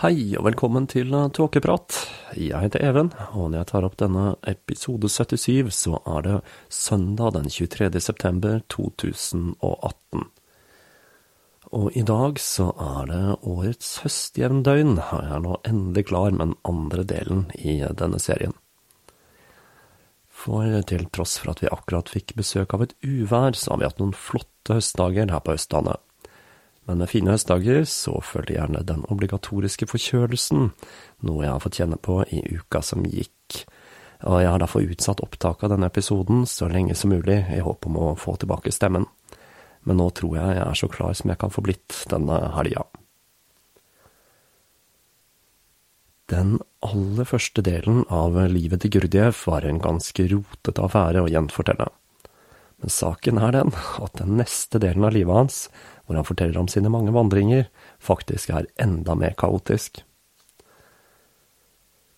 Hei og velkommen til Tåkeprat. Jeg heter Even, og når jeg tar opp denne episode 77, så er det søndag den 23. september 2018. Og i dag så er det årets høstjevndøgn, og jeg er nå endelig klar med den andre delen i denne serien. For til tross for at vi akkurat fikk besøk av et uvær, så har vi hatt noen flotte høstdager her på Østlandet. Men med fine høstdager så følger gjerne den obligatoriske forkjølelsen, noe jeg har fått kjenne på i uka som gikk. Og jeg har derfor utsatt opptaket av denne episoden så lenge som mulig, i håp om å få tilbake stemmen. Men nå tror jeg jeg er så klar som jeg kan få blitt denne helga. Den aller første delen av livet til Gurdjev var en ganske rotete affære å gjenfortelle. Men saken er den at den neste delen av livet hans hvor han forteller om sine mange vandringer, faktisk er enda mer kaotisk.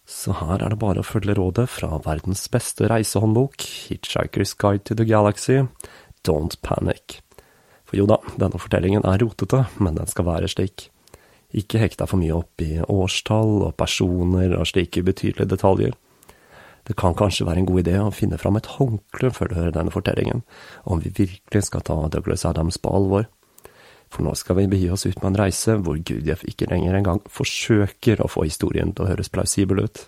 Så her er det bare å følge rådet fra verdens beste reisehåndbok, Hitchhiker's Guide to the Galaxy, Don't Panic. For jo da, denne fortellingen er rotete, men den skal være slik. Ikke hekt deg for mye opp i årstall og personer og slike betydelige detaljer. Det kan kanskje være en god idé å finne fram et håndkle før du hører denne fortellingen, om vi virkelig skal ta Douglas Adams på alvor. For nå skal vi begi oss ut på en reise hvor Gudjev ikke lenger engang forsøker å få historien til å høres plausibel ut.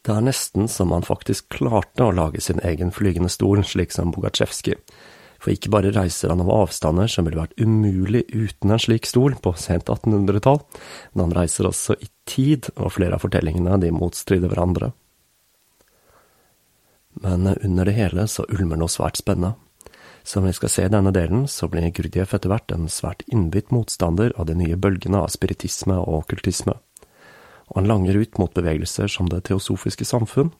Det er nesten som han faktisk klarte å lage sin egen flygende stol, slik som Bogatsjevskij. For ikke bare reiser han over avstander som ville vært umulig uten en slik stol på sent 1800-tall, men han reiser også i tid, og flere av fortellingene de motstrider hverandre. Men under det hele så ulmer noe svært spennende. Som vi skal se i denne delen, så blir Gurdjieff etter hvert en svært innbitt motstander av de nye bølgene av spiritisme og okkultisme, og han langer ut mot bevegelser som det teosofiske samfunn.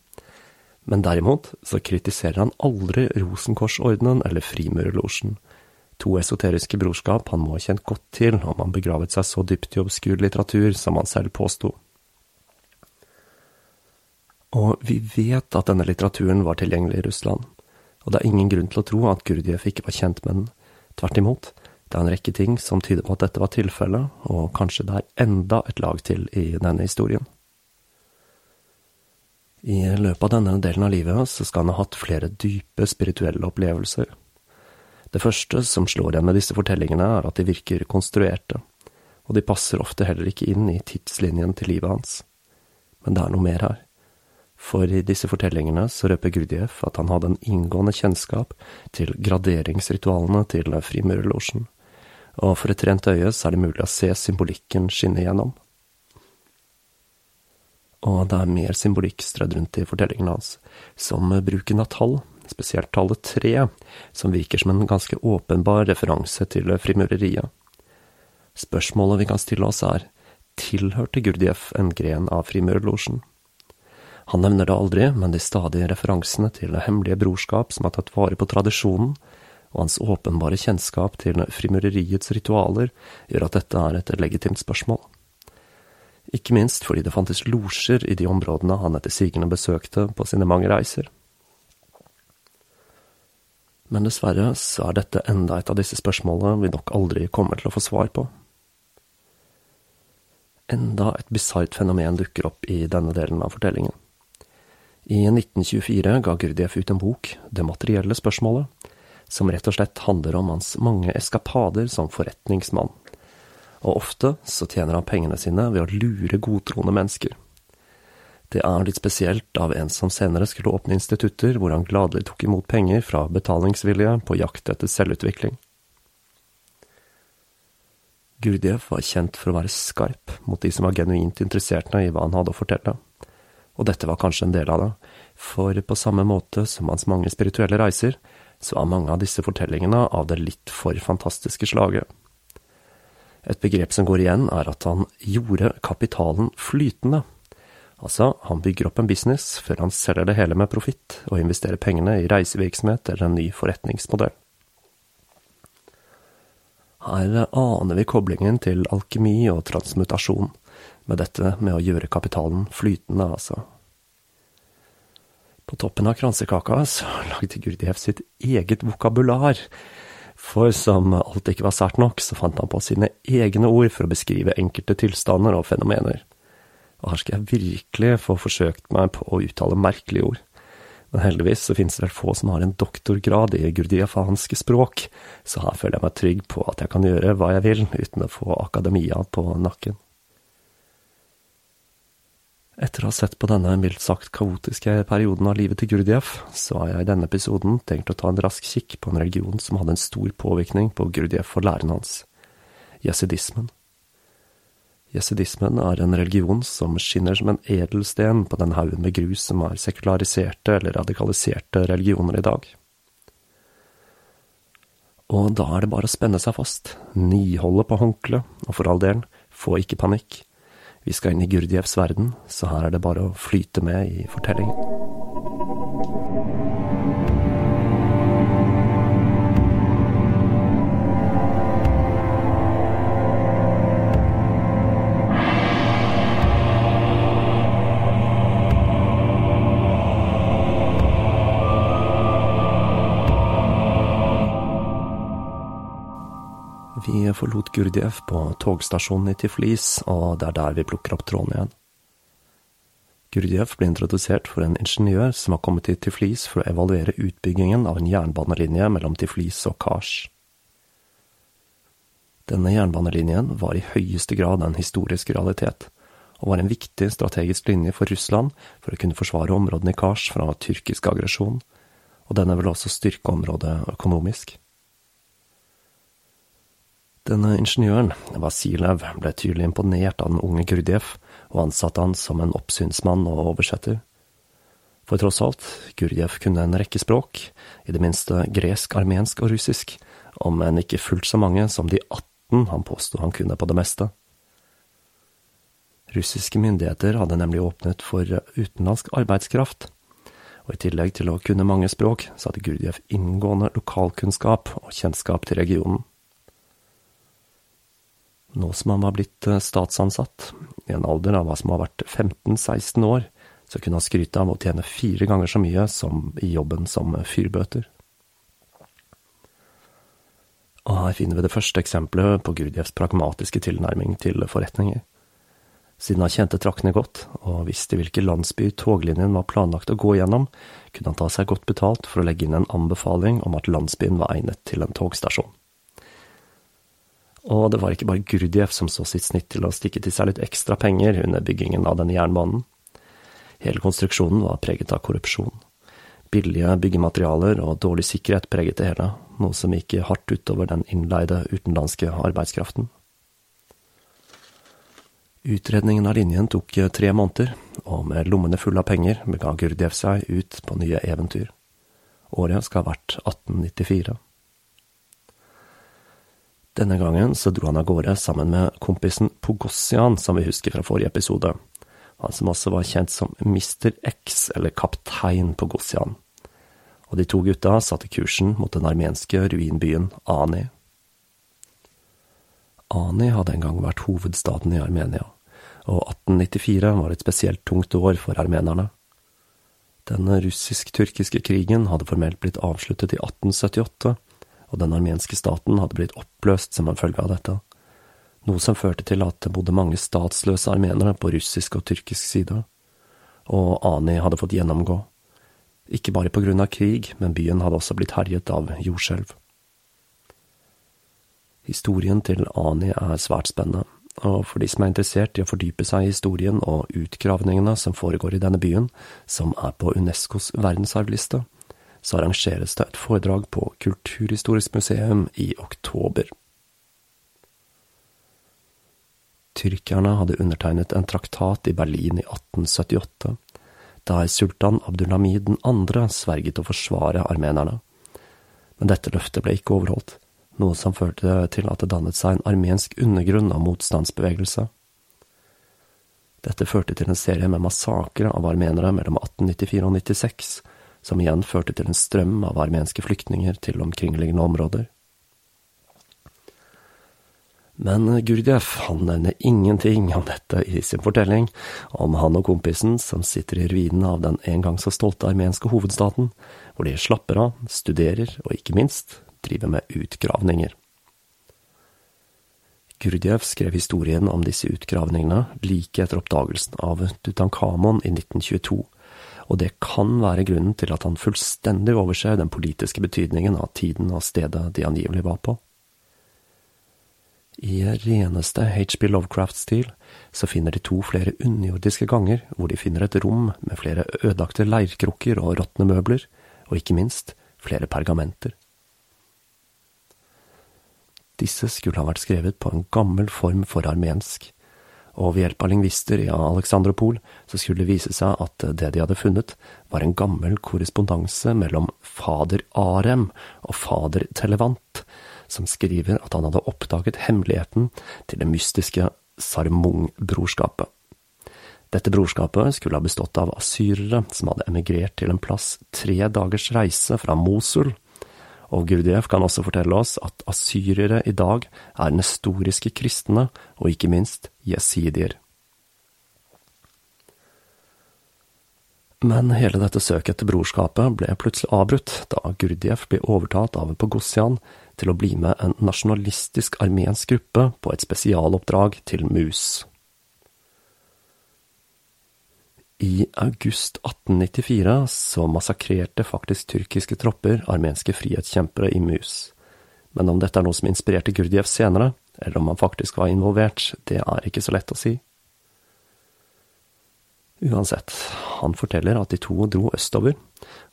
Men derimot så kritiserer han aldri Rosenkorsordenen eller Frimurerlosjen, to esoteriske brorskap han må ha kjent godt til om han begravet seg så dypt i obskur litteratur som han selv påsto. Og vi vet at denne litteraturen var tilgjengelig i Russland og det er ingen grunn til å tro at Gurdjieff ikke var kjent med den. Tvert imot, det er en rekke ting som tyder på at dette var tilfellet, og kanskje det er enda et lag til i denne historien. I løpet av denne delen av livet så skal han ha hatt flere dype spirituelle opplevelser. Det første som slår igjen med disse fortellingene, er at de virker konstruerte, og de passer ofte heller ikke inn i tidslinjen til livet hans. Men det er noe mer her. For i disse fortellingene så røper Gurdjieff at han hadde en inngående kjennskap til graderingsritualene til Frimurerlosjen, og for et rent øye så er det mulig å se symbolikken skinne igjennom. og det er mer symbolikk strødd rundt i fortellingene hans, som bruken av tall, spesielt tallet tre, som virker som en ganske åpenbar referanse til frimureriet. Spørsmålet vi kan stille oss er, tilhørte Gurdjieff en gren av frimurerlosjen? Han nevner det aldri, men de stadige referansene til det hemmelige brorskap som har tatt vare på tradisjonen, og hans åpenbare kjennskap til frimureriets ritualer, gjør at dette er et legitimt spørsmål. Ikke minst fordi det fantes losjer i de områdene han etter sigende besøkte på sine mange reiser. Men dessverre så er dette enda et av disse spørsmålene vi nok aldri kommer til å få svar på. Enda et bisart fenomen dukker opp i denne delen av fortellingen. I 1924 ga Gurdjieff ut en bok, Det materielle spørsmålet, som rett og slett handler om hans mange eskapader som forretningsmann. Og ofte så tjener han pengene sine ved å lure godtroende mennesker. Det er litt spesielt av en som senere skulle åpne institutter hvor han gladelig tok imot penger fra betalingsvillige på jakt etter selvutvikling. Gurdjieff var kjent for å være skarp mot de som var genuint interesserte i hva han hadde å fortelle, og dette var kanskje en del av det, for på samme måte som hans mange spirituelle reiser, så er mange av disse fortellingene av det litt for fantastiske slaget. Et begrep som går igjen, er at han gjorde kapitalen flytende. Altså, han bygger opp en business før han selger det hele med profitt, og investerer pengene i reisevirksomhet eller en ny forretningsmodell. Her aner vi koblingen til alkemi og transmutasjon, med dette med å gjøre kapitalen flytende, altså. På toppen av kransekaka så lagde Gurdjieff sitt eget vokabular, for som alt ikke var sært nok, så fant han på sine egne ord for å beskrive enkelte tilstander og fenomener. Og her skal jeg virkelig få forsøkt meg på å uttale merkelige ord. Men heldigvis så finnes det vel få som har en doktorgrad i gurdiefanske språk, så her føler jeg meg trygg på at jeg kan gjøre hva jeg vil uten å få akademia på nakken. Etter å ha sett på denne mildt sagt kaotiske perioden av livet til Gurdjieff, så har jeg i denne episoden tenkt å ta en rask kikk på en religion som hadde en stor påvirkning på Gurdjieff og læren hans – jesidismen. Jesidismen er en religion som skinner som en edelsten på den haugen med grus som er sekulariserte eller radikaliserte religioner i dag. Og da er det bare å spenne seg fast, niholde på håndkleet, og for all del, få ikke panikk. Vi skal inn i Gurdjevs verden, så her er det bare å flyte med i fortellingen. Forlot Gurdjev på togstasjonen i Tiflis, og det er der vi plukker opp tråden igjen. Gurdjev ble introdusert for en ingeniør som har kommet til Tiflis for å evaluere utbyggingen av en jernbanelinje mellom Tiflis og Kars. Denne jernbanelinjen var i høyeste grad en historisk realitet, og var en viktig strategisk linje for Russland for å kunne forsvare områdene i Kars fra tyrkisk aggresjon, og denne vil også styrke området økonomisk. Denne ingeniøren, Vasilev, ble tydelig imponert av den unge Gurdjev, og ansatte han som en oppsynsmann og oversetter. For tross alt, Gurdjev kunne en rekke språk, i det minste gresk, armensk og russisk, om enn ikke fullt så mange som de 18 han påsto han kunne på det meste. Russiske myndigheter hadde nemlig åpnet for utenlandsk arbeidskraft, og i tillegg til å kunne mange språk, så hadde Gurdjev inngående lokalkunnskap og kjennskap til regionen. Nå som han var blitt eh, statsansatt, i en alder av hva som har vært 15–16 år, så kunne han skryte av å tjene fire ganger så mye som i jobben som fyrbøter. Og her finner vi det første eksempelet på Gurdjevs pragmatiske tilnærming til forretninger. Siden han kjente traktene godt, og visste hvilke landsby toglinjen var planlagt å gå gjennom, kunne han ta seg godt betalt for å legge inn en anbefaling om at landsbyen var egnet til en togstasjon. Og det var ikke bare Gurdjieff som så sitt snitt til å stikke til seg litt ekstra penger under byggingen av denne jernbanen. Hele konstruksjonen var preget av korrupsjon. Billige byggematerialer og dårlig sikkerhet preget det hele, noe som gikk hardt utover den innleide utenlandske arbeidskraften. Utredningen av linjen tok tre måneder, og med lommene fulle av penger bega Gurdjieff seg ut på nye eventyr. Året skal ha vært 1894. Denne gangen så dro han av gårde sammen med kompisen Pogossian, som vi husker fra forrige episode, han som også var kjent som Mr. X, eller Kaptein Pogossian. Og de to gutta satte kursen mot den armenske ruinbyen Ani. Ani hadde en gang vært hovedstaden i Armenia, og 1894 var et spesielt tungt år for armenerne. Den russisk-tyrkiske krigen hadde formelt blitt avsluttet i 1878, og den armenske staten hadde blitt oppløst som en følge av dette, noe som førte til at det bodde mange statsløse armenere på russisk og tyrkisk side, og Ani hadde fått gjennomgå. Ikke bare på grunn av krig, men byen hadde også blitt herjet av jordskjelv. Historien til Ani er svært spennende, og for de som er interessert i å fordype seg i historien og utgravningene som foregår i denne byen, som er på Unescos verdensarvliste, så arrangeres det et foredrag på Kulturhistorisk museum i oktober. Tyrkerne hadde undertegnet en traktat i Berlin i 1878, der sultan Abdulhamid 2. sverget å forsvare armenerne. Men dette løftet ble ikke overholdt noe som førte til at det dannet seg en armensk undergrunn av motstandsbevegelse. Dette førte til en serie med massakre av armenere mellom 1894 og 96, som igjen førte til en strøm av armenske flyktninger til omkringliggende områder. Men Gurdjieff han nevner ingenting om dette i sin fortelling, om han og kompisen som sitter i ruinene av den en gang så stolte armenske hovedstaten, hvor de slapper av, studerer og ikke minst driver med utgravninger. Gurdjieff skrev historien om disse utgravningene like etter oppdagelsen av Tutankhamon i 1922, og det kan være grunnen til at han fullstendig overser den politiske betydningen av tiden og stedet de angivelig var på. I reneste HB Lovecraft-stil så finner de to flere underjordiske ganger hvor de finner et rom med flere ødelagte leirkrukker og råtne møbler, og ikke minst flere pergamenter. Disse skulle ha vært skrevet på en gammel form for armensk, og ved hjelp av lingvister i Alexandropol så skulle det vise seg at det de hadde funnet, var en gammel korrespondanse mellom fader Arem og fader Televant, som skriver at han hadde oppdaget hemmeligheten til det mystiske Sarmung-brorskapet. Dette brorskapet skulle ha bestått av asyrere som hadde emigrert til en plass tre dagers reise fra Mosul, og Gurdjieff kan også fortelle oss at asyrere i dag er nestoriske kristne, og ikke minst jesidier. Men hele dette søket etter brorskapet ble plutselig avbrutt da Gurdjieff ble overtalt av Pogossian til å bli med en nasjonalistisk armensk gruppe på et spesialoppdrag til Mus. I august 1894 så massakrerte faktisk tyrkiske tropper armenske frihetskjempere i Mus. Men om dette er noe som inspirerte Gurdjev senere, eller om han faktisk var involvert, det er ikke så lett å si. Uansett, han forteller at de to dro østover,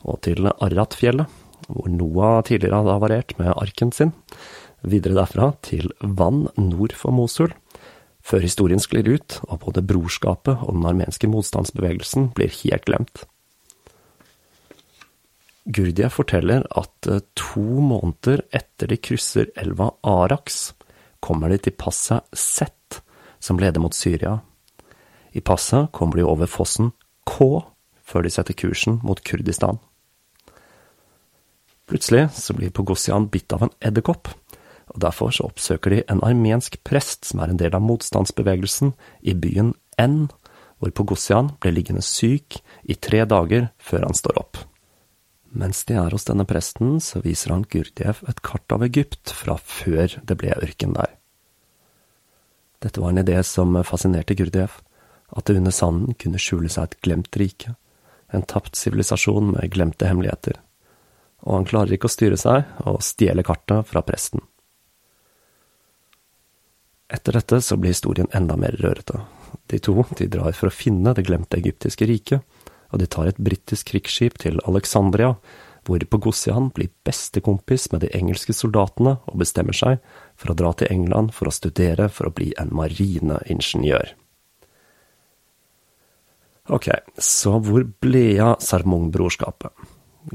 og til Arratfjellet, hvor Noah tidligere hadde havarert med arken sin, videre derfra til vann nord for Mosul, før historien sklir ut, og både brorskapet og den armenske motstandsbevegelsen blir helt glemt. Gurdjieff forteller at eh, to måneder etter de krysser elva Araks, kommer de til passet Sett, som leder mot Syria. I passet kommer de over fossen K, før de setter kursen mot Kurdistan. Plutselig så blir Pogosian bitt av en edderkopp, og derfor så oppsøker de en armensk prest som er en del av motstandsbevegelsen, i byen N, hvor Pogosian ble liggende syk i tre dager før han står opp. Mens de er hos denne presten, så viser han Gurdjev et kart av Egypt fra før det ble ørken der. Dette var en idé som fascinerte Gurdjev, at det under sanden kunne skjule seg et glemt rike, en tapt sivilisasjon med glemte hemmeligheter, og han klarer ikke å styre seg og stjele kartet fra presten. Etter dette så blir historien enda mer rørete. De to de drar for å finne det glemte egyptiske riket, og de tar et britisk krigsskip til Alexandria, hvor Pogosian blir bestekompis med de engelske soldatene og bestemmer seg for å dra til England for å studere for å bli en marineingeniør. Ok, så hvor ble av Sarmung-brorskapet?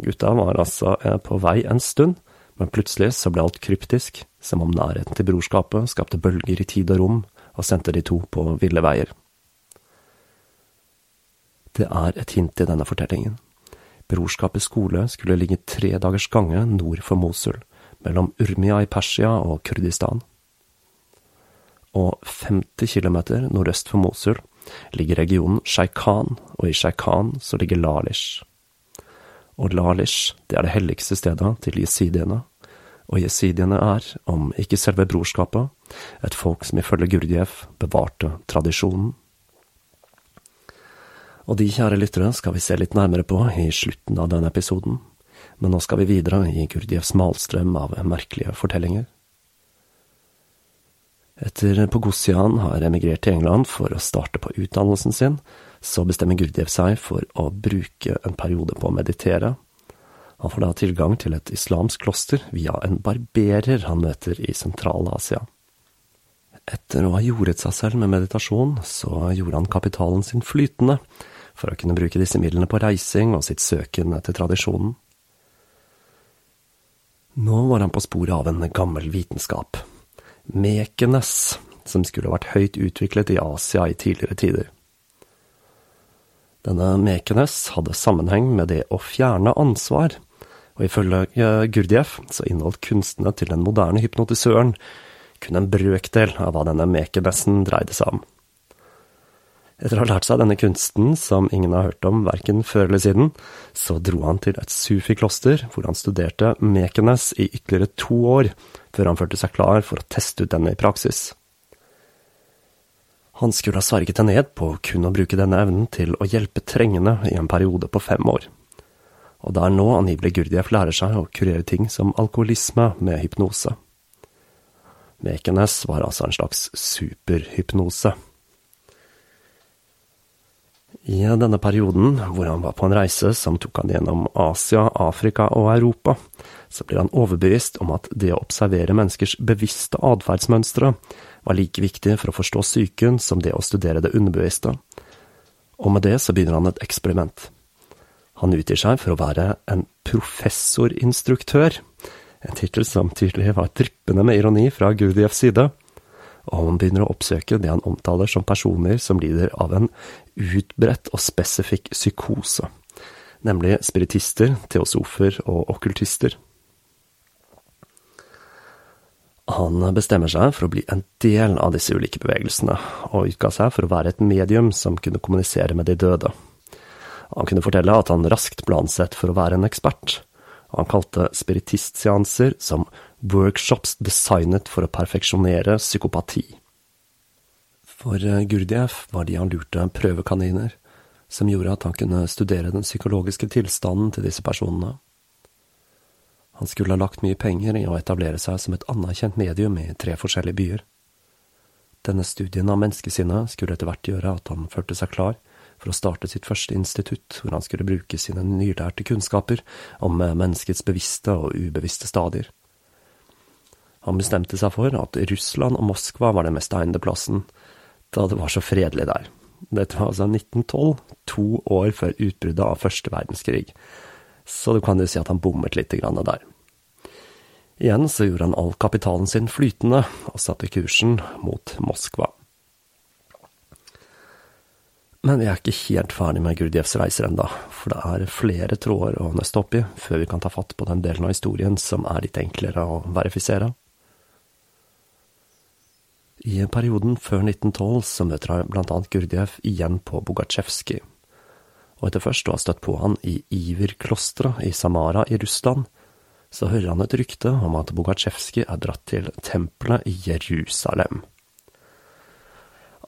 Gutta var altså eh, på vei en stund, men plutselig så ble alt kryptisk, som om nærheten til brorskapet skapte bølger i tid og rom og sendte de to på ville veier. Det er et hint i denne fortellingen. Brorskapets skole skulle ligge tre dagers gange nord for Mosul, mellom Urmia i Persia og Kurdistan. Og 50 km nordøst for Mosul ligger regionen Sheikhan, og i Sheikhan så ligger Lalish. Og Lalish, det er det helligste stedet til jesidiene, og jesidiene er, om ikke selve brorskapet, et folk som ifølge Gurdjieff bevarte tradisjonen. Og de kjære lyttere skal vi se litt nærmere på i slutten av denne episoden, men nå skal vi videre i Gurdjieffs malstrøm av merkelige fortellinger. Etter Pogosian har emigrert til England for å starte på utdannelsen sin, så bestemmer Gurdjieff seg for å bruke en periode på å meditere. Han får da tilgang til et islamsk kloster via en barberer han møter i Sentral-Asia. Etter å ha jordet seg selv med meditasjon, så gjorde han kapitalen sin flytende, for å kunne bruke disse midlene på reising og sitt søken etter tradisjonen. Nå var han på sporet av en gammel vitenskap, Mekenes, som skulle vært høyt utviklet i Asia i tidligere tider. Denne Mekenes hadde sammenheng med det å fjerne ansvar, og ifølge Gurdjieff så inneholdt kunstene til den moderne hypnotisøren kun en brøkdel av hva denne mekebessen dreide seg om. Etter å ha lært seg denne kunsten, som ingen har hørt om verken før eller siden, så dro han til et sufi-kloster, hvor han studerte Mekenes i ytterligere to år, før han følte seg klar for å teste ut denne i praksis. Han skulle ha sverget det ned på kun å bruke denne evnen til å hjelpe trengende i en periode på fem år. Og det er nå angivelig Gurdjieff lærer seg å kurere ting som alkoholisme med hypnose. Mekenes var altså en slags superhypnose. I denne perioden, hvor han var på en reise som tok han gjennom Asia, Afrika og Europa, så blir han overbevist om at det å observere menneskers bevisste atferdsmønstre var like viktig for å forstå psyken som det å studere det underbevisste. Og med det så begynner han et eksperiment. Han utgir seg for å være en professorinstruktør, en tittel som tydelig var dryppende med ironi fra Gurdjieffs side og han begynner å oppsøke det han omtaler som personer som lider av en utbredt og spesifikk psykose, nemlig spiritister, teosofer og okkultister. Han bestemmer seg for å bli en del av disse ulike bevegelsene, og utga seg for å være et medium som kunne kommunisere med de døde. Han kunne fortelle at han raskt ble ansett for å være en ekspert, han kalte spiritistseanser som workshops designet for å perfeksjonere psykopati. For eh, Gurdjieff var de han lurte prøvekaniner, som gjorde at han kunne studere den psykologiske tilstanden til disse personene. Han skulle ha lagt mye penger i å etablere seg som et anerkjent medium i tre forskjellige byer. Denne studien av menneskesinnet skulle etter hvert gjøre at han følte seg klar for å starte sitt første institutt, hvor han skulle bruke sine nylærte kunnskaper om eh, menneskets bevisste og ubevisste stadier. Han bestemte seg for at Russland og Moskva var den mest egnede plassen, da det var så fredelig der. Dette var altså 1912, to år før utbruddet av første verdenskrig, så du kan jo si at han bommet litt grann der. Igjen så gjorde han all kapitalen sin flytende, og satte kursen mot Moskva. Men vi er ikke helt ferdig med Gurdjevs reiser enda, for det er flere tråder å nøste opp i før vi kan ta fatt på den delen av historien som er litt enklere å verifisere. I perioden før 1912 så møter han blant annet Gurdjev igjen på Bogatsjevskij, og etter først å ha støtt på han i Iver-klosteret i Samara i Russland, så hører han et rykte om at Bogatsjevskij er dratt til tempelet i Jerusalem.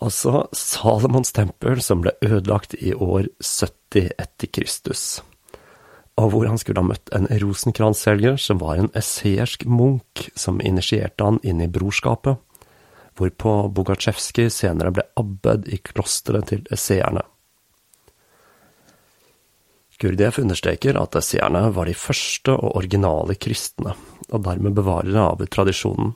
Altså Salomons tempel som ble ødelagt i år 70 etter Kristus, og hvor han skulle ha møtt en rosenkransselger som var en esseersk munk som initierte han inn i brorskapet hvorpå Bogatsjevskij senere ble abbed i klosteret til esseerne. Gurdjieff understreker at esseerne var de første og originale kristne, og dermed bevarere av tradisjonen.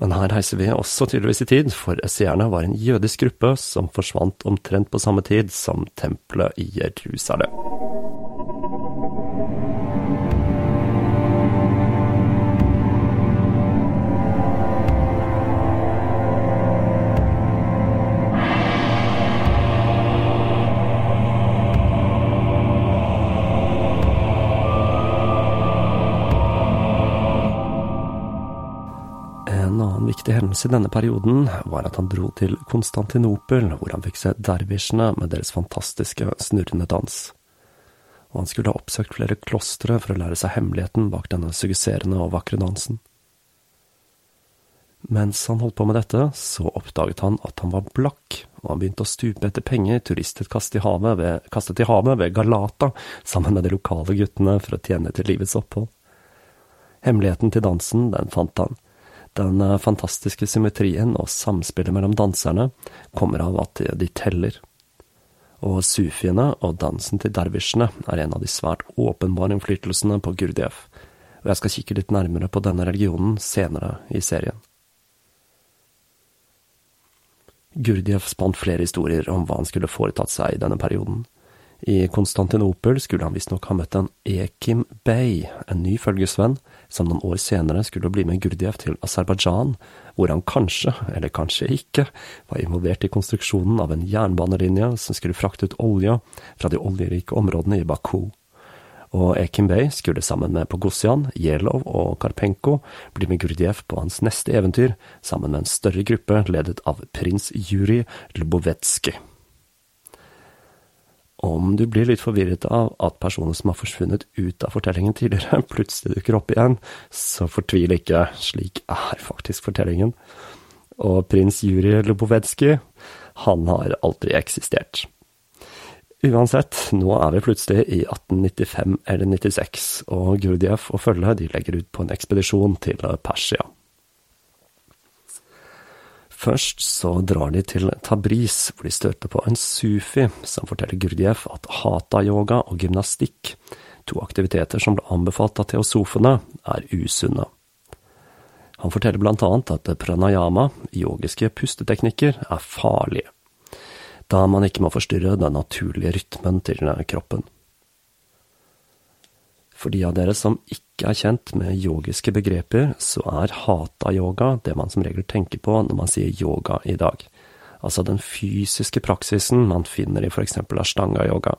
Men her heiser vi også tydeligvis i tid, for esseerne var en jødisk gruppe som forsvant omtrent på samme tid som tempelet i Jerusalem. Viktig hendelse i denne perioden var at han dro til Konstantinopel, hvor han fikk se dervisjene med deres fantastiske snurrende dans. Og han skulle ha oppsøkt flere klostre for å lære seg hemmeligheten bak denne suggesserende og vakre dansen. Mens han holdt på med dette, så oppdaget han at han var blakk, og han begynte å stupe etter penger turistet kastet i havet ved, kastet i havet ved Galata sammen med de lokale guttene for å tjene til livets opphold. Hemmeligheten til dansen, den fant han, den eh, fantastiske symmetrien og samspillet mellom danserne kommer av at de teller. Og sufiene og dansen til dervisjene er en av de svært åpenbare innflytelsene på Gurdjieff, og jeg skal kikke litt nærmere på denne religionen senere i serien. Gurdjieff spant flere historier om hva han skulle foretatt seg i denne perioden. I Konstantinopel skulle han visstnok ha møtt en Ekim Bey, en ny følgesvenn, som noen år senere skulle bli med Gurdjev til Aserbajdsjan, hvor han kanskje, eller kanskje ikke, var involvert i konstruksjonen av en jernbanelinje som skulle frakte ut olje fra de oljerike områdene i Baku. Og Ekim Bey skulle sammen med Pogosjan, Jelov og Karpenko bli med Gurdjev på hans neste eventyr, sammen med en større gruppe ledet av prins Jurij Lubovetsjkij. Om du blir litt forvirret av at personer som har forsvunnet ut av fortellingen tidligere, plutselig dukker opp igjen, så fortvil ikke, slik er faktisk fortellingen. Og prins Jurij Lubovetsjkij, han har aldri eksistert. Uansett, nå er vi plutselig i 1895 eller 96, og Gurdjieff og følget legger ut på en ekspedisjon til Persia. Først så drar de til Tabriz, hvor de støter på en sufi som forteller Gurdjieff at hata-yoga og gymnastikk, to aktiviteter som ble anbefalt av teosofene, er usunne. Han forteller blant annet at pranayama, yogiske pusteteknikker, er farlige, da man ikke må forstyrre den naturlige rytmen til kroppen. For de av dere som ikke er kjent med yogiske begreper, så er hata-yoga det man som regel tenker på når man sier yoga i dag. Altså den fysiske praksisen man finner i eksempel ashtanga-yoga.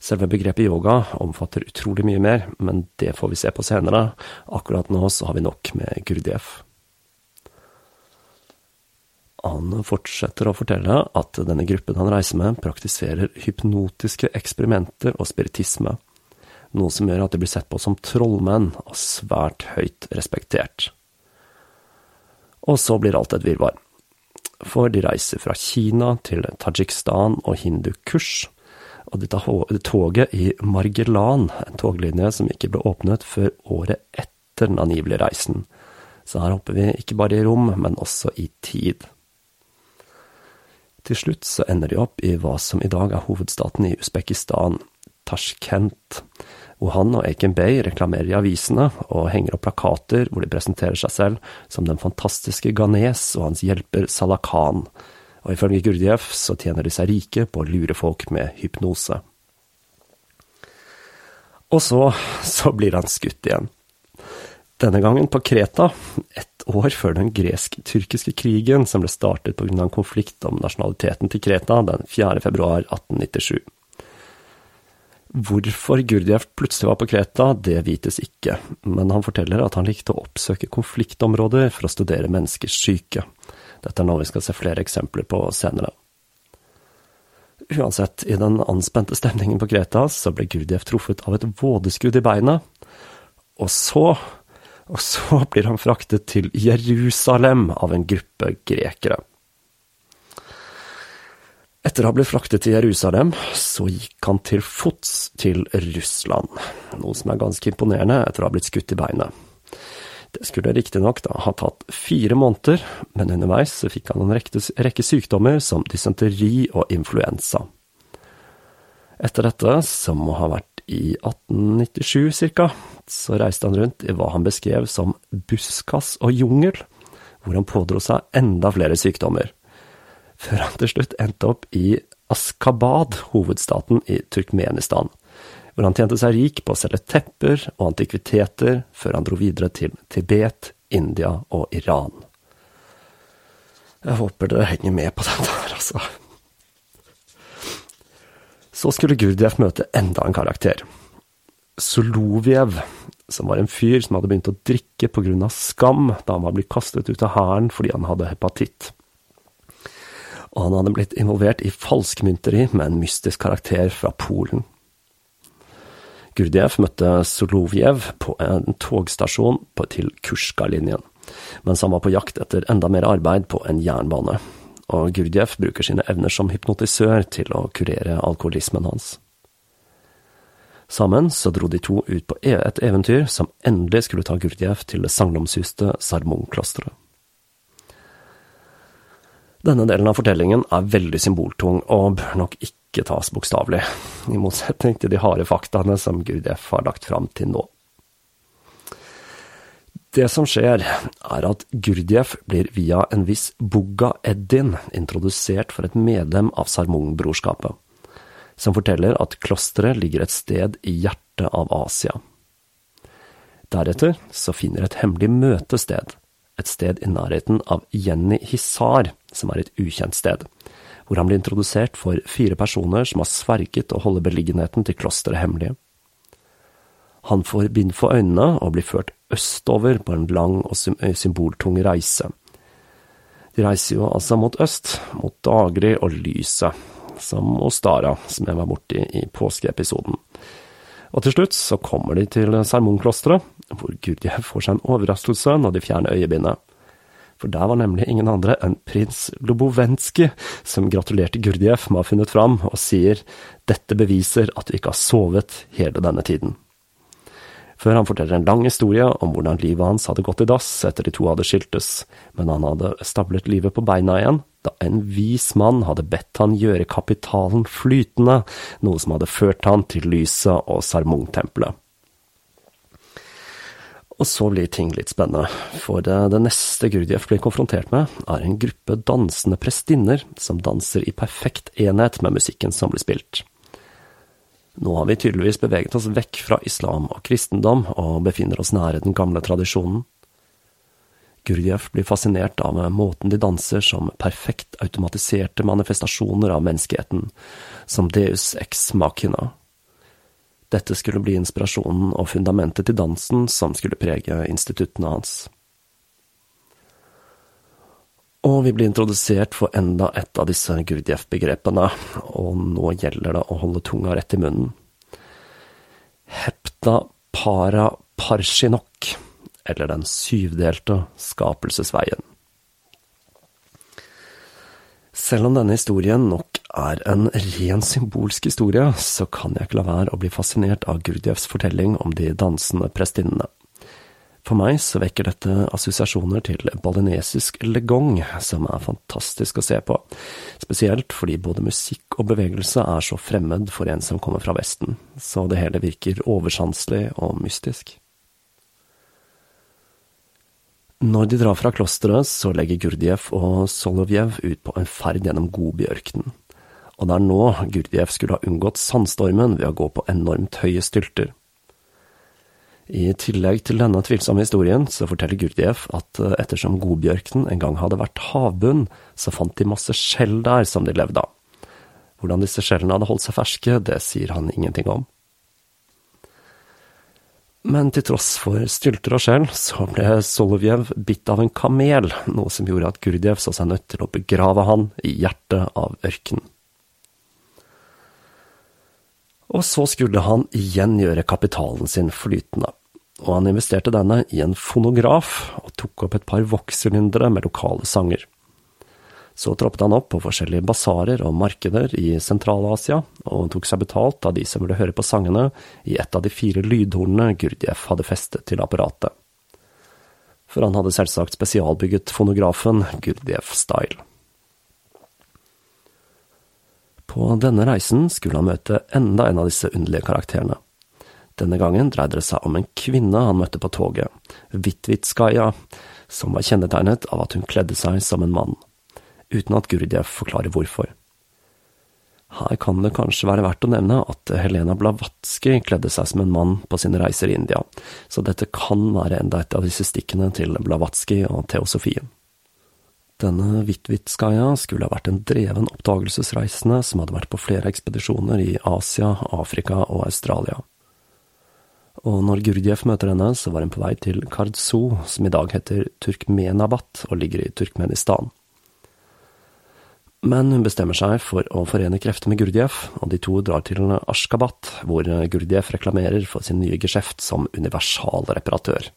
Selve begrepet yoga omfatter utrolig mye mer, men det får vi se på senere. Akkurat nå så har vi nok med Gurdjieff. Han fortsetter å fortelle at denne gruppen han reiser med, praktiserer hypnotiske eksperimenter og spiritisme noe som gjør at de blir sett på som trollmenn og svært høyt respektert. Og så blir alt et virvar. For de reiser fra Kina til Tajikistan og Hindukush, og de tar toget i Margelan, en toglinje som ikke ble åpnet før året etter den angivelige reisen. Så her hopper vi ikke bare i rom, men også i tid. Til slutt så ender de opp i hva som i dag er hovedstaten i Usbekistan, Tashkent, hvor han og Aken Bay reklamerer i avisene og henger opp plakater hvor de presenterer seg selv som den fantastiske Ganes og hans hjelper Salah Khan, og ifølge Gurdjieff så tjener de seg rike på å lure folk med hypnose. Og så, så blir han skutt igjen. Denne gangen på Kreta, ett år før den gresk-tyrkiske krigen som ble startet pga. en konflikt om nasjonaliteten til Kreta den 4. februar 1897. Hvorfor Gurdjieff plutselig var på Kreta, det vites ikke, men han forteller at han likte å oppsøke konfliktområder for å studere menneskers syke. Dette er noe vi skal se flere eksempler på senere. Uansett, i den anspente stemningen på Kreta så ble Gurdjieff truffet av et vådeskudd i beinet, og så, og så blir han fraktet til Jerusalem av en gruppe grekere. Etter å ha blitt fraktet til Jerusalem, så gikk han til fots til Russland, noe som er ganske imponerende etter å ha blitt skutt i beinet. Det skulle riktignok ha tatt fire måneder, men underveis så fikk han en rekke sykdommer som dysenteri og influensa. Etter dette, som må ha vært i 1897 cirka, så reiste han rundt i hva han beskrev som buskas og jungel, hvor han pådro seg enda flere sykdommer, før han til slutt endte opp i Askabad, hovedstaten i Turkmenistan, hvor han tjente seg rik på å selge tepper og antikviteter før han dro videre til Tibet, India og Iran. Jeg håper dere henger med på dette her, altså. Så skulle Gurdjieff møte enda en karakter. Solovjev, som var en fyr som hadde begynt å drikke av skam da han var blitt kastet ut av hæren fordi han hadde hepatitt. Og han hadde blitt involvert i falskmynteri med en mystisk karakter fra Polen. Gurdjev møtte Solovjev på en togstasjon til Kurska-linjen mens han var på jakt etter enda mer arbeid på en jernbane, og Gurdjev bruker sine evner som hypnotisør til å kurere alkoholismen hans. Sammen så dro de to ut på e- et eventyr som endelig skulle ta Gurdjev til det sagnomsuste Sarmung-klosteret. Denne delen av fortellingen er veldig symboltung og bør nok ikke tas bokstavelig, i motsetning til de harde faktaene som Gurdjieff har lagt fram til nå. Det som skjer, er at Gurdjieff blir via en viss Bugga Eddin introdusert for et medlem av Sarmung-brorskapet, som forteller at klosteret ligger et sted i hjertet av Asia. Deretter så finner et hemmelig møtested, et sted i nærheten av Jenny Hisar, som er et ukjent sted, hvor han blir introdusert for fire personer som har sverget å holde beliggenheten til klosteret hemmelig. Han får bind for øynene og blir ført østover på en lang og symboltung reise. De reiser jo altså mot øst, mot Dagri og lyset, som Ostara, som jeg var borti i påskeepisoden. Og til slutt så kommer de til Sermonklosteret, hvor Gurdjieff får seg en overraskelse når de fjerner øyebindet. For der var nemlig ingen andre enn prins Lobovenskij som gratulerte Gurdjieff med å ha funnet fram, og sier dette beviser at du ikke har sovet hele denne tiden før han forteller en lang historie om hvordan livet hans hadde gått i dass etter de to hadde skiltes, men han hadde stablet livet på beina igjen da en vis mann hadde bedt han gjøre kapitalen flytende, noe som hadde ført han til lyset og Sarmung-tempelet. Og så blir ting litt spennende, for det, neste Gurdjieff blir konfrontert med, er en gruppe dansende prestinner som danser i perfekt enhet med musikken som blir spilt. Nå har vi tydeligvis beveget oss vekk fra islam og kristendom, og befinner oss nære den gamle tradisjonen. Gurdjieff blir fascinert av måten de danser som perfekt automatiserte manifestasjoner av menneskeheten, som deus ex machina. Dette skulle bli inspirasjonen og fundamentet til dansen som skulle prege instituttene hans. Og vi blir introdusert for enda et av disse Gurdjieff-begrepene, og nå gjelder det å holde tunga rett i munnen. Hepta para parshinok, eller Den syvdelte skapelsesveien. Selv om denne historien nok er en ren symbolsk historie, så kan jeg ikke la være å bli fascinert av Gurdjevs fortelling om de dansende prestinnene. For meg så vekker dette assosiasjoner til balinesisk legong, som er fantastisk å se på, spesielt fordi både musikk og bevegelse er så fremmed for en som kommer fra Vesten, så det hele virker oversanselig og mystisk. Når de drar fra klosteret, så legger Gurdjieff og Solovjev ut på en ferd gjennom Gobi-ørkenen, og det er nå Gurdjieff skulle ha unngått sandstormen ved å gå på enormt høye stylter. I tillegg til denne tvilsomme historien, så forteller Gurdjieff at eh, ettersom Godbjørken en gang hadde vært havbunn, så fant de masse skjell der som de levde av. Hvordan disse skjellene hadde holdt seg ferske, det sier han ingenting om. Men til tross for stylter og skjell, så ble Solovjev bitt av en kamel, noe som gjorde at Gurdjev så seg nødt til å begrave han i hjertet av ørkenen. Og så skulle han igjen gjøre kapitalen sin flytende og han investerte denne i en fonograf og tok opp et par vokssylindere med lokale sanger. Så troppet han opp på forskjellige basarer og markeder i Sentral-Asia, og tok seg betalt av de som ville høre på sangene i et av de fire lydhornene Gurdjieff hadde festet til apparatet. For han hadde selvsagt spesialbygget fonografen Gurdjieff Style. På denne reisen skulle han møte enda en av disse underlige karakterene Denne gangen dreide det seg om en kvinne han møtte på toget, Vitvitskaja, som var kjennetegnet av at hun kledde seg som en mann, uten at Gurdjev forklarer hvorfor. Her kan det kanskje være verdt å nevne at Helena Blavatsky kledde seg som en mann på sine reiser i India, så dette kan være enda et av disse stikkene til Blavatsky og teosofien. Denne Vitvitskaja skulle ha vært en dreven oppdagelsesreisende som hadde vært på flere ekspedisjoner i Asia, Afrika og Australia. Og når Gurdjieff møter henne, så var hun på vei til Kardso, som i dag heter Turkmenabat og ligger i Turkmenistan. Men hun bestemmer seg for å forene krefter med Gurdjieff, og de to drar til Ashkabat, hvor Gurdjieff reklamerer for sin nye geskjeft som universalreparatør.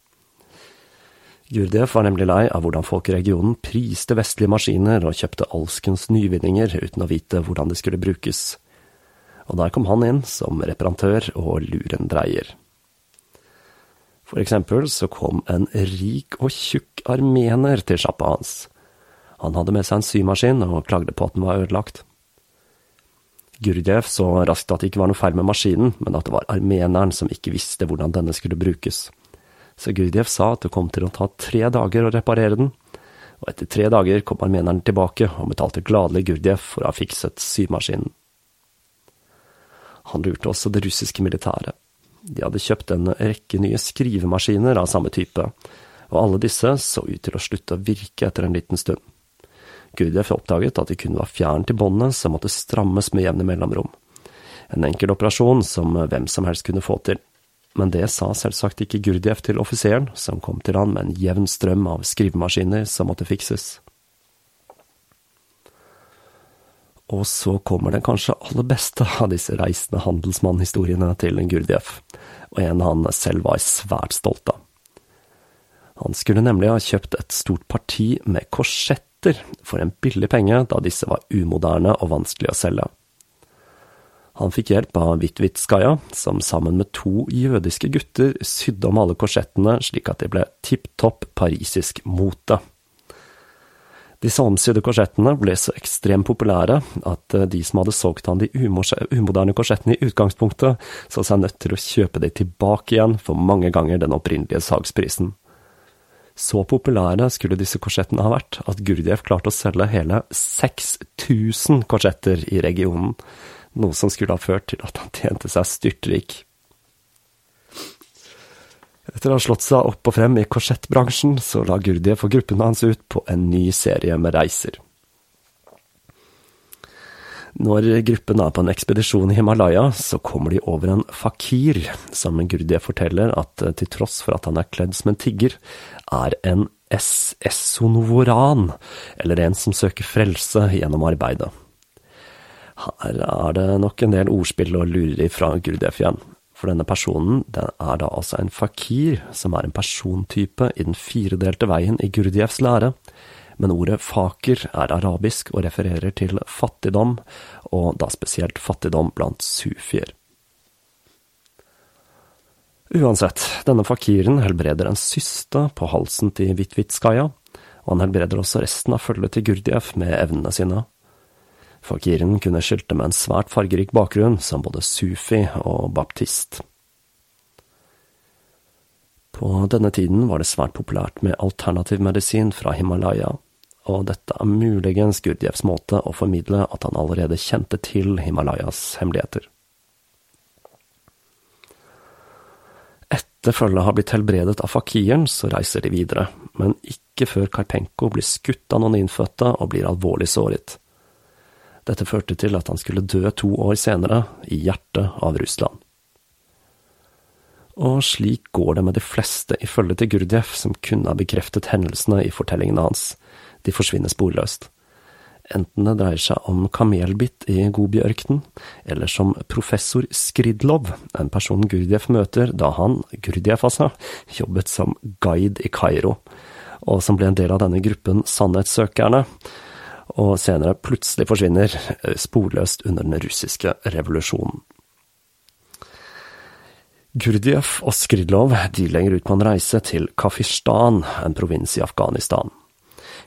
Gurdjieff var nemlig lei av hvordan folk i regionen priste vestlige maskiner og kjøpte alskens nyvinninger uten å vite hvordan de skulle brukes. Og der kom han inn som reparatør og lurendreier. For eksempel så kom en rik og tjukk armener til sjappa hans. Han hadde med seg en symaskin og klagde på at den var ødelagt. Gurdjev så raskt at det ikke var noe feil med maskinen, men at det var armeneren som ikke visste hvordan denne skulle brukes så Gurdjev sa at det kom til å ta tre dager å reparere den, og etter tre dager kom armeneren tilbake og betalte gladelig Gurdjev for å ha fikset symaskinen. Han lurte også det russiske militæret. De hadde kjøpt en rekke nye skrivemaskiner av samme type, og alle disse så ut til å slutte å virke etter en liten stund. Gurdjieff oppdaget at de kun var fjernt i båndet som måtte strammes med jevne mellomrom. En enkel operasjon som hvem som helst kunne få til men det sa selvsagt ikke Gurdjieff til offiseren, som kom til han med en jevn strøm av skrivemaskiner som måtte fikses. Og så kommer den kanskje aller beste av disse reisende handelsmannhistoriene til Gurdjieff, og en han selv var svært stolt av. Han skulle nemlig ha kjøpt et stort parti med korsetter for en billig penge, da disse var umoderne og vanskelig å selge. Han fikk hjelp av Vitvitskaja, som sammen med to jødiske gutter sydde om alle korsettene slik at de ble tipp topp parisisk mote. Disse omsydde korsettene ble så ekstremt populære at eh, de som hadde solgt han de umoderne korsettene i utgangspunktet, så seg nødt til å kjøpe de tilbake igjen for mange ganger den opprinnelige salgsprisen. Så populære skulle disse korsettene ha vært at Gurdjieff klarte å selge hele 6000 korsetter i regionen, noe som skulle ha ført til at han tjente seg styrtrik. Etter å ha slått seg opp og frem i korsettbransjen, så la Gurdjieff og gruppen hans ut på en ny serie med reiser. Når gruppen er på en ekspedisjon i Himalaya, så kommer de over en fakir, som Gurdjieff forteller at til tross for at han er kledd som en tigger, er en essonovoran, eller en som søker frelse gjennom arbeidet. Her er det nok en del ordspill og lureri fra Gurdjieff igjen. For denne personen den er da altså en fakir, som er en persontype i den firedelte veien i Gurdjieffs lære. Men ordet faker er arabisk og refererer til fattigdom, og da spesielt fattigdom blant sufier. Uansett, denne fakiren helbreder en syste på halsen til Vitvitskaja, og han helbreder også resten av følget til Gurdjieff med evnene sine. Fakiren kunne skilte med en svært fargerik bakgrunn som både sufi og baptist. På denne tiden var det svært populært med alternativ medisin fra Himalaya, og dette er muligens Gurdjevs måte å formidle at han allerede kjente til Himalayas hemmeligheter. Etter følget har blitt helbredet av fakiren, så reiser de videre, men ikke før Karpenko blir skutt av noen innfødte og blir alvorlig såret. Dette førte til at han skulle dø to år senere, i hjertet av Russland. Og slik går det med de fleste ifølge til Gurdjev som kunne ha bekreftet hendelsene i fortellingene hans, de forsvinner sporløst. Enten det dreier seg om kamelbitt i Gobiørkenen, eller som professor Skridlov, en person Gurdjieff møter da han, Gurdjieff altså, jobbet som guide i Kairo, og som ble en del av denne gruppen Sannhetssøkerne, og senere plutselig forsvinner eh, sporløst under den russiske revolusjonen. Gurdjieff og Skridlov de legger ut på en reise til Kafistan, en provins i Afghanistan.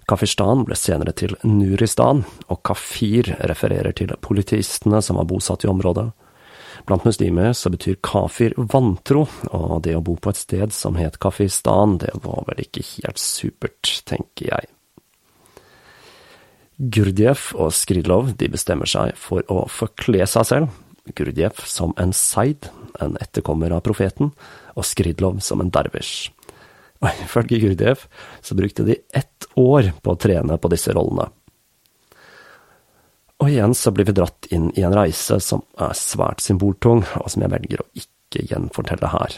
Kafistan ble senere til Nuristan, og Kafir refererer til politistene som var bosatt i området. Blant muslimer så betyr kafir vantro, og det å bo på et sted som het Kafistan, det var vel ikke helt supert, tenker jeg. Gurdjieff og Skridlov de bestemmer seg for å forkle seg selv, Gurdjieff som en seid, en etterkommer av profeten, og Skridlov som en dervisj. Og ifølge Gurdjieff så brukte de ett år på å trene på disse rollene. Og igjen så blir vi dratt inn i en reise som er svært symboltung, og som jeg velger å ikke gjenfortelle her.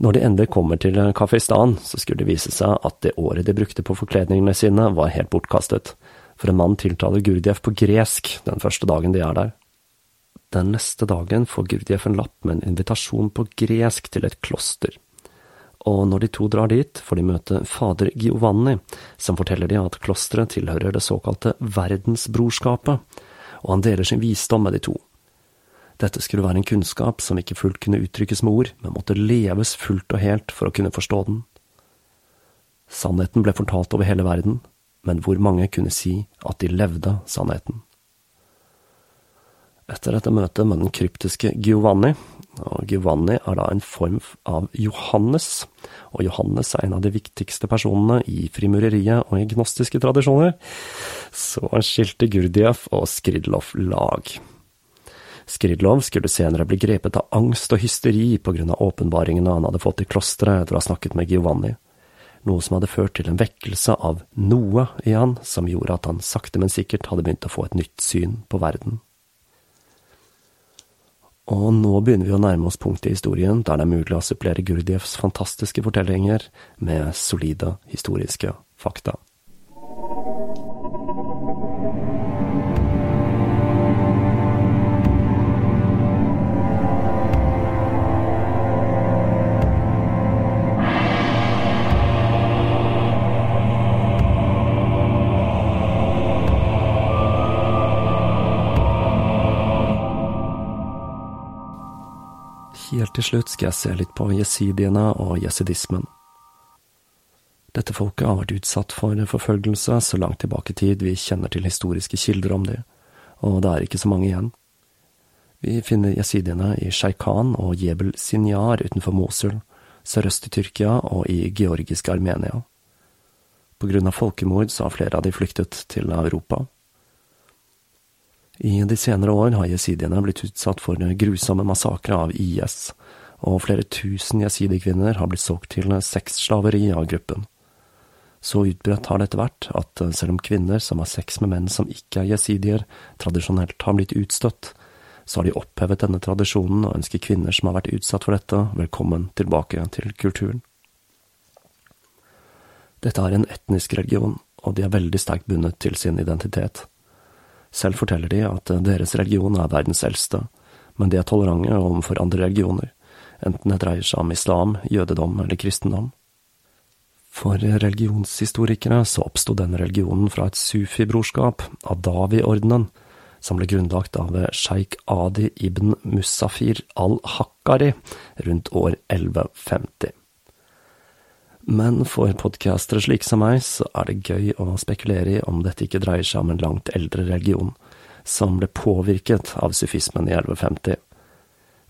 Når de endelig kommer til Kafistan, så skulle det vise seg at det året de brukte på forkledningene sine, var helt bortkastet, for en mann tiltaler Gurdjieff på gresk den første dagen de er der. Den neste dagen får Gurdjieff en lapp med en invitasjon på gresk til et kloster og når de to drar dit, får de møte fader Giovanni, som forteller de at klosteret tilhører det såkalte verdensbrorskapet, og han deler sin visdom med de to. Dette skulle være en kunnskap som ikke fullt kunne uttrykkes med ord, men måtte leves fullt og helt for å kunne forstå den. Sannheten ble fortalt over hele verden, men hvor mange kunne si at de levde sannheten? Etter dette møtet med den kryptiske Giovanni og Giovanni er da en form av Johannes, og Johannes er en av de viktigste personene i frimureriet og i gnostiske tradisjoner. Så skilte Gurdjieff og Skridlov lag. Skridlov skulle senere bli grepet av angst og hysteri på grunn av åpenbaringene han hadde fått i klosteret etter å ha snakket med Giovanni, noe som hadde ført til en vekkelse av noe i han som gjorde at han sakte, men sikkert hadde begynt å få et nytt syn på verden. Og nå begynner vi å nærme oss punktet i historien der det er mulig å supplere Gurdjevs fantastiske fortellinger med solide historiske fakta. Helt til slutt skal jeg se litt på jesidiene og jesidismen. Dette folket har vært utsatt for forfølgelse så langt tilbake i tid vi kjenner til historiske kilder om det, og det er ikke så mange igjen. Vi finner jesidiene i Sjeikan og Jebel Sinjar utenfor Mosul, sørøst i Tyrkia og i georgiske Armenia. På grunn av folkemord så har flere av de flyktet til Europa. I de senere år har jesidiene blitt utsatt for grusomme massakrer av IS, og flere tusen jesidi-kvinner har blitt solgt til sexslaveri av gruppen. Så utbredt har dette vært at selv om kvinner som har sex med menn som ikke er jesidier, tradisjonelt har blitt utstøtt, så har de opphevet denne tradisjonen og ønsker kvinner som har vært utsatt for dette, velkommen tilbake til kulturen. Dette er en etnisk religion, og de er veldig sterkt bundet til sin identitet. Selv forteller de at deres religion er verdens eldste, men de er tolerante overfor andre religioner, enten det dreier seg om islam, jødedom eller kristendom. For religionshistorikere så oppsto denne religionen fra et sufi-brorskap, Adawi-ordenen, som ble grunnlagt av sjeik Adi ibn Musafir al-Hakkari rundt år 1150. Men for podkastere slik som meg, så er det gøy å spekulere i om dette ikke dreier seg om en langt eldre religion, som ble påvirket av sufismen i 1150.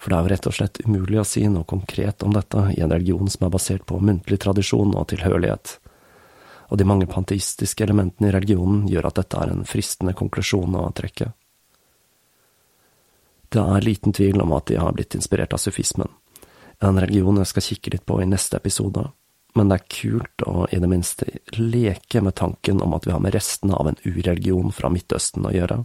For det er jo rett og slett umulig å si noe konkret om dette i en religion som er basert på muntlig tradisjon og tilhørighet. Og de mange panteistiske elementene i religionen gjør at dette er en fristende konklusjon å trekke. Det er liten tvil om at de har blitt inspirert av sufismen, en religion jeg skal kikke litt på i neste episode men det er kult å i det minste leke med tanken om at vi har med restene av en ureligion fra Midtøsten å gjøre.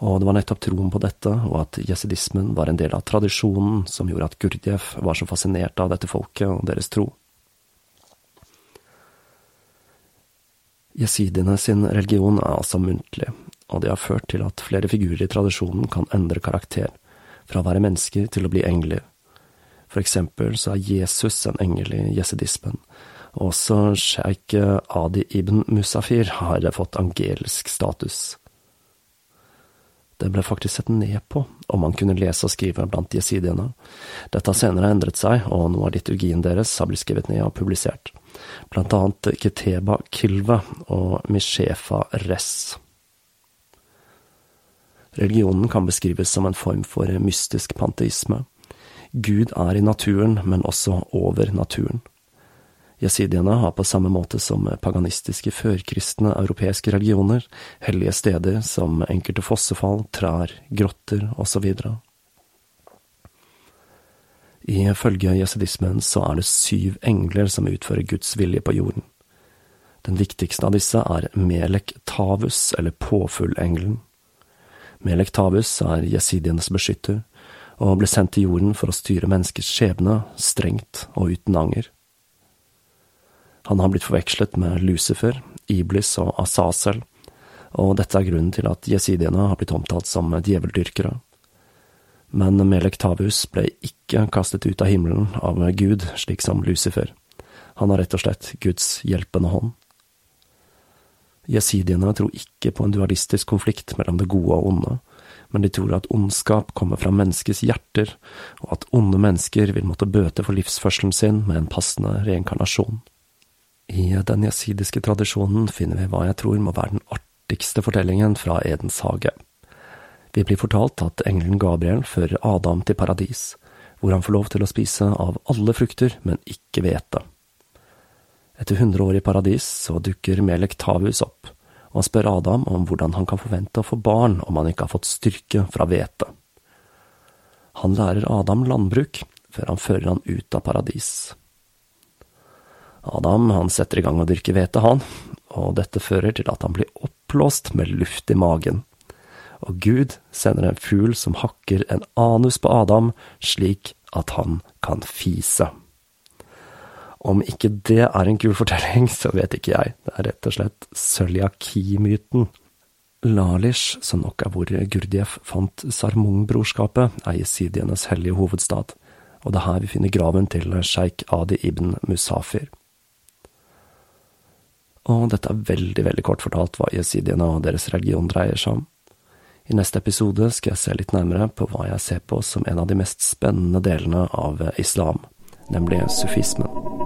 Og det var nettopp troen på dette, og at jesidismen var en del av tradisjonen, som gjorde at Gurdjieff var så fascinert av dette folket og deres tro. Jesidiene sin religion er altså muntlig, og det har ført til at flere figurer i tradisjonen kan endre karakter, fra å være mennesker til å bli engler, for eksempel så er Jesus en engel i jesidismen. Også sjeik Adi ibn Musafir har fått angelsk status. Det ble faktisk sett ned på om man kunne lese og skrive blant jesidiene. Dette har senere endret seg, og noe av liturgien deres har blitt skrevet ned og publisert, blant annet Keteba Kilve og Mishefa Res. Religionen kan beskrives som en form for mystisk panteisme. Gud er i naturen, men også over naturen. Jesidiene har på samme måte som paganistiske førkristne europeiske religioner hellige steder som enkelte fossefall, trær, grotter osv. Ifølge jesidismen så er det syv engler som utfører Guds vilje på jorden. Den viktigste av disse er Melek Tavus, eller Påfuglengelen. Melek Tavus er jesidienes beskytter, og ble sendt til jorden for å styre menneskets skjebne strengt og uten anger. Han har blitt forvekslet med Lucifer, Iblis og Asasel, og dette er grunnen til at jesidiene har blitt omtalt som djeveldyrkere. Men Melek Tavus ble ikke kastet ut av himmelen av Gud, slik som Lucifer. Han har rett og slett Guds hjelpende hånd. Jesidiene tror ikke på en dualistisk konflikt mellom det gode og onde, men de tror at ondskap kommer fra menneskets hjerter, og at onde mennesker vil måtte bøte for livsførselen sin med en passende reinkarnasjon. I den jesidiske tradisjonen finner vi hva jeg tror må være den artigste fortellingen fra Edens hage. Vi blir fortalt at engelen Gabriel fører Adam til paradis, hvor han får lov til å spise av alle frukter, men ikke hvete. Etter hundre år i paradis så dukker Melek Tavus opp, og han spør Adam om hvordan han kan forvente å få barn om han ikke har fått styrke fra hvete. Han lærer Adam landbruk, før han fører han ut av paradis. Adam han setter i gang å dyrke hvete, han, og dette fører til at han blir oppblåst med luft i magen. Og Gud sender en fugl som hakker en anus på Adam, slik at han kan fise. Om ikke det er en kul fortelling, så vet ikke jeg. Det er rett og slett cøliaki-myten. Lalish, som nok er hvor Gurdjieff fant Sarmung-brorskapet, er jesidienes hellige hovedstad, og det er her vi finner graven til sjeik Adi ibn Musafir. Og dette er veldig, veldig kort fortalt hva jesidiene og deres religion dreier seg om. I neste episode skal jeg se litt nærmere på hva jeg ser på som en av de mest spennende delene av islam, nemlig sufismen.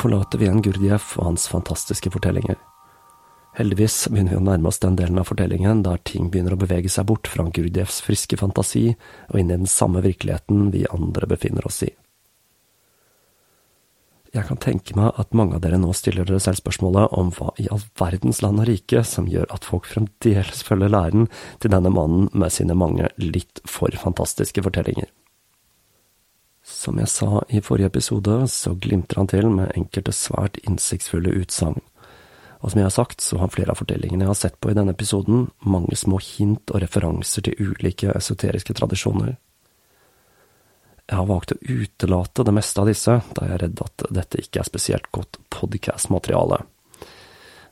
Forlater vi igjen Gurdjieff og hans fantastiske fortellinger. Heldigvis begynner vi å nærme oss den delen av fortellingen der ting begynner å bevege seg bort fra Gurdjieffs friske fantasi og inn i den samme virkeligheten vi andre befinner oss i. Jeg kan tenke meg at mange av dere nå stiller dere selv spørsmålet om hva i all verdens land og rike som gjør at folk fremdeles følger læren til denne mannen med sine mange litt for fantastiske fortellinger. Som jeg sa i forrige episode, så glimter han til med enkelte svært innsiktsfulle utsagn og som jeg har sagt, så har flere av fortellingene jeg har sett på i denne episoden, mange små hint og referanser til ulike esoteriske tradisjoner. Jeg har valgt å utelate det meste av disse, da jeg er redd at dette ikke er spesielt godt podcast-materiale.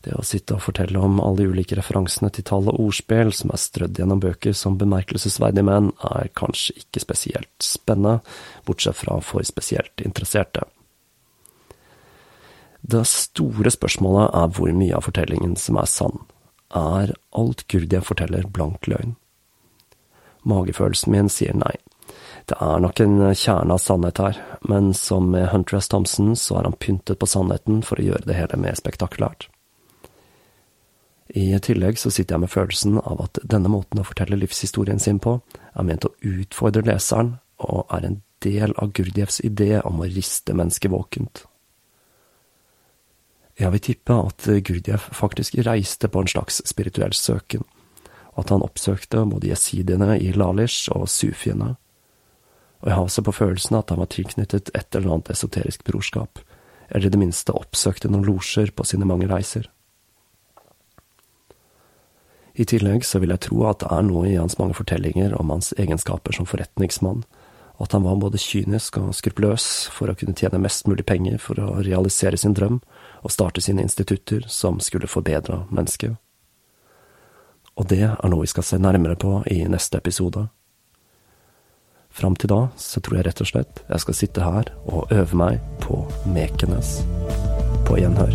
Det å sitte og fortelle om alle de ulike referansene til tall og ordspill som er strødd gjennom bøker som bemerkelsesverdige menn, er kanskje ikke spesielt spennende, bortsett fra for spesielt interesserte. Det store spørsmålet er hvor mye av fortellingen som er sann. Er alt Gurdia forteller blank løgn? Magefølelsen min sier nei. Det er nok en kjerne av sannhet her, men som med Hunter S. Thompson så er han pyntet på sannheten for å gjøre det hele mer spektakulært. I tillegg så sitter jeg med følelsen av at denne måten å fortelle livshistorien sin på, er ment å utfordre leseren, og er en del av Gurdjevs idé om å riste mennesket våkent. Jeg vil tippe at Gurdjev faktisk reiste på en slags spirituell søken, og at han oppsøkte både jesidiene i Lalish og sufiene. Og jeg har også på følelsen at han var tilknyttet et eller annet esoterisk brorskap, eller i det minste oppsøkte noen losjer på sine mange reiser. I tillegg så vil jeg tro at det er noe i hans mange fortellinger om hans egenskaper som forretningsmann, og at han var både kynisk og skrupuløs for å kunne tjene mest mulig penger for å realisere sin drøm, og starte sine institutter som skulle forbedre mennesket. Og det er noe vi skal se nærmere på i neste episode. Fram til da så tror jeg rett og slett jeg skal sitte her og øve meg på Mekenes. På gjenhør.